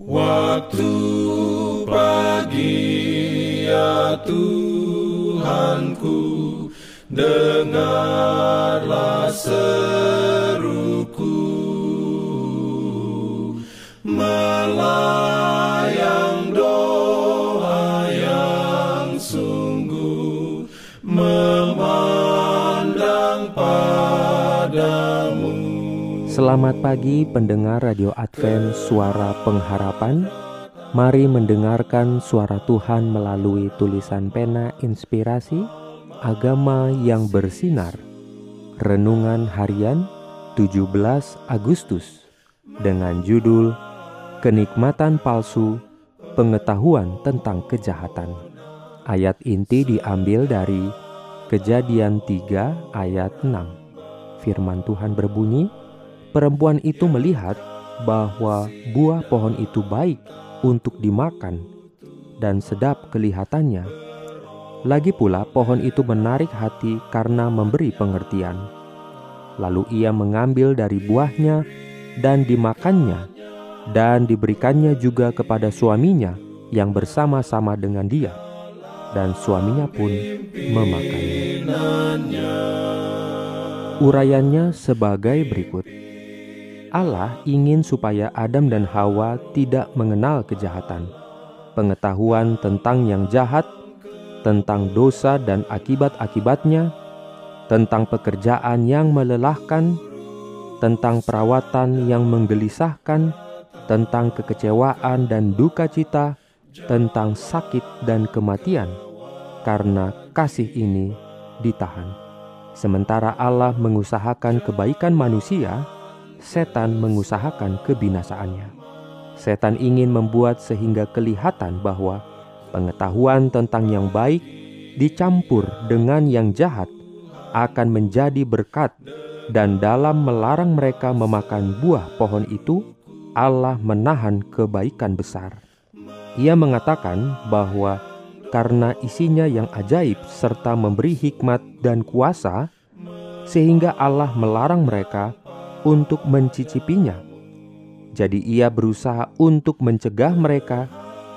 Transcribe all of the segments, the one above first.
Waktu pagi ya Tuhanku Dengarlah seruku. Melayang Selamat pagi pendengar Radio Advent Suara Pengharapan. Mari mendengarkan suara Tuhan melalui tulisan pena inspirasi Agama yang bersinar. Renungan Harian 17 Agustus dengan judul Kenikmatan Palsu Pengetahuan tentang Kejahatan. Ayat inti diambil dari Kejadian 3 ayat 6 Firman Tuhan berbunyi Perempuan itu melihat bahwa buah pohon itu baik untuk dimakan dan sedap kelihatannya lagi pula pohon itu menarik hati karena memberi pengertian. Lalu ia mengambil dari buahnya dan dimakannya dan diberikannya juga kepada suaminya yang bersama-sama dengan dia. Dan suaminya pun memakannya. Urayanya sebagai berikut. Allah ingin supaya Adam dan Hawa tidak mengenal kejahatan. Pengetahuan tentang yang jahat tentang dosa dan akibat-akibatnya, tentang pekerjaan yang melelahkan, tentang perawatan yang menggelisahkan, tentang kekecewaan dan duka cita, tentang sakit dan kematian, karena kasih ini ditahan. Sementara Allah mengusahakan kebaikan manusia, setan mengusahakan kebinasaannya. Setan ingin membuat sehingga kelihatan bahwa Pengetahuan tentang yang baik dicampur dengan yang jahat akan menjadi berkat dan dalam melarang mereka memakan buah pohon itu Allah menahan kebaikan besar. Ia mengatakan bahwa karena isinya yang ajaib serta memberi hikmat dan kuasa sehingga Allah melarang mereka untuk mencicipinya. Jadi ia berusaha untuk mencegah mereka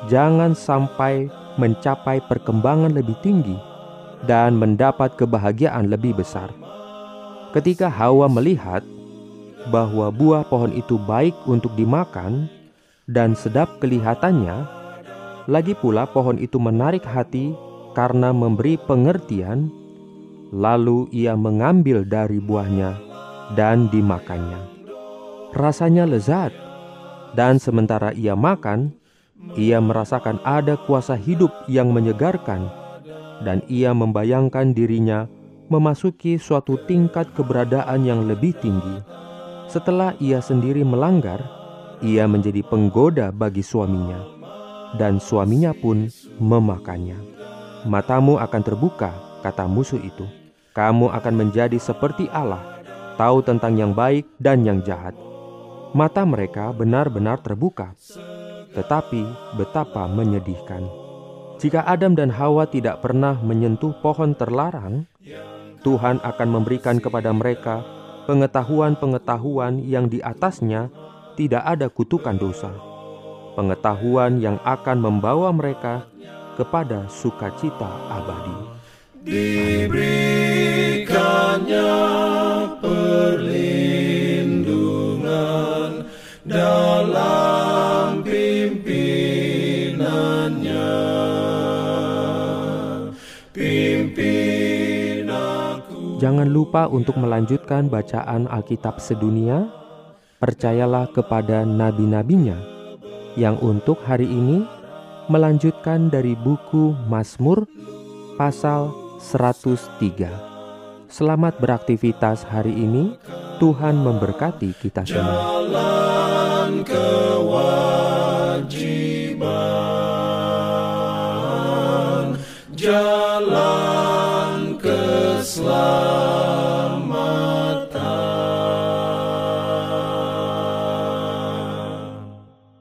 jangan sampai mencapai perkembangan lebih tinggi dan mendapat kebahagiaan lebih besar. Ketika Hawa melihat bahwa buah pohon itu baik untuk dimakan dan sedap kelihatannya, lagi pula pohon itu menarik hati karena memberi pengertian, lalu ia mengambil dari buahnya dan dimakannya. Rasanya lezat, dan sementara ia makan, ia merasakan ada kuasa hidup yang menyegarkan, dan ia membayangkan dirinya memasuki suatu tingkat keberadaan yang lebih tinggi. Setelah ia sendiri melanggar, ia menjadi penggoda bagi suaminya, dan suaminya pun memakannya. Matamu akan terbuka, kata musuh itu. Kamu akan menjadi seperti Allah, tahu tentang yang baik dan yang jahat. Mata mereka benar-benar terbuka, tetapi betapa menyedihkan. Jika Adam dan Hawa tidak pernah menyentuh pohon terlarang, Tuhan akan memberikan kepada mereka pengetahuan-pengetahuan yang di atasnya tidak ada kutukan dosa. Pengetahuan yang akan membawa mereka kepada sukacita abadi. Diberikannya Jangan lupa untuk melanjutkan bacaan Alkitab sedunia. Percayalah kepada nabi-nabinya yang untuk hari ini melanjutkan dari buku Mazmur pasal 103. Selamat beraktivitas hari ini. Tuhan memberkati kita semua. Jalan kewajiban. Jalan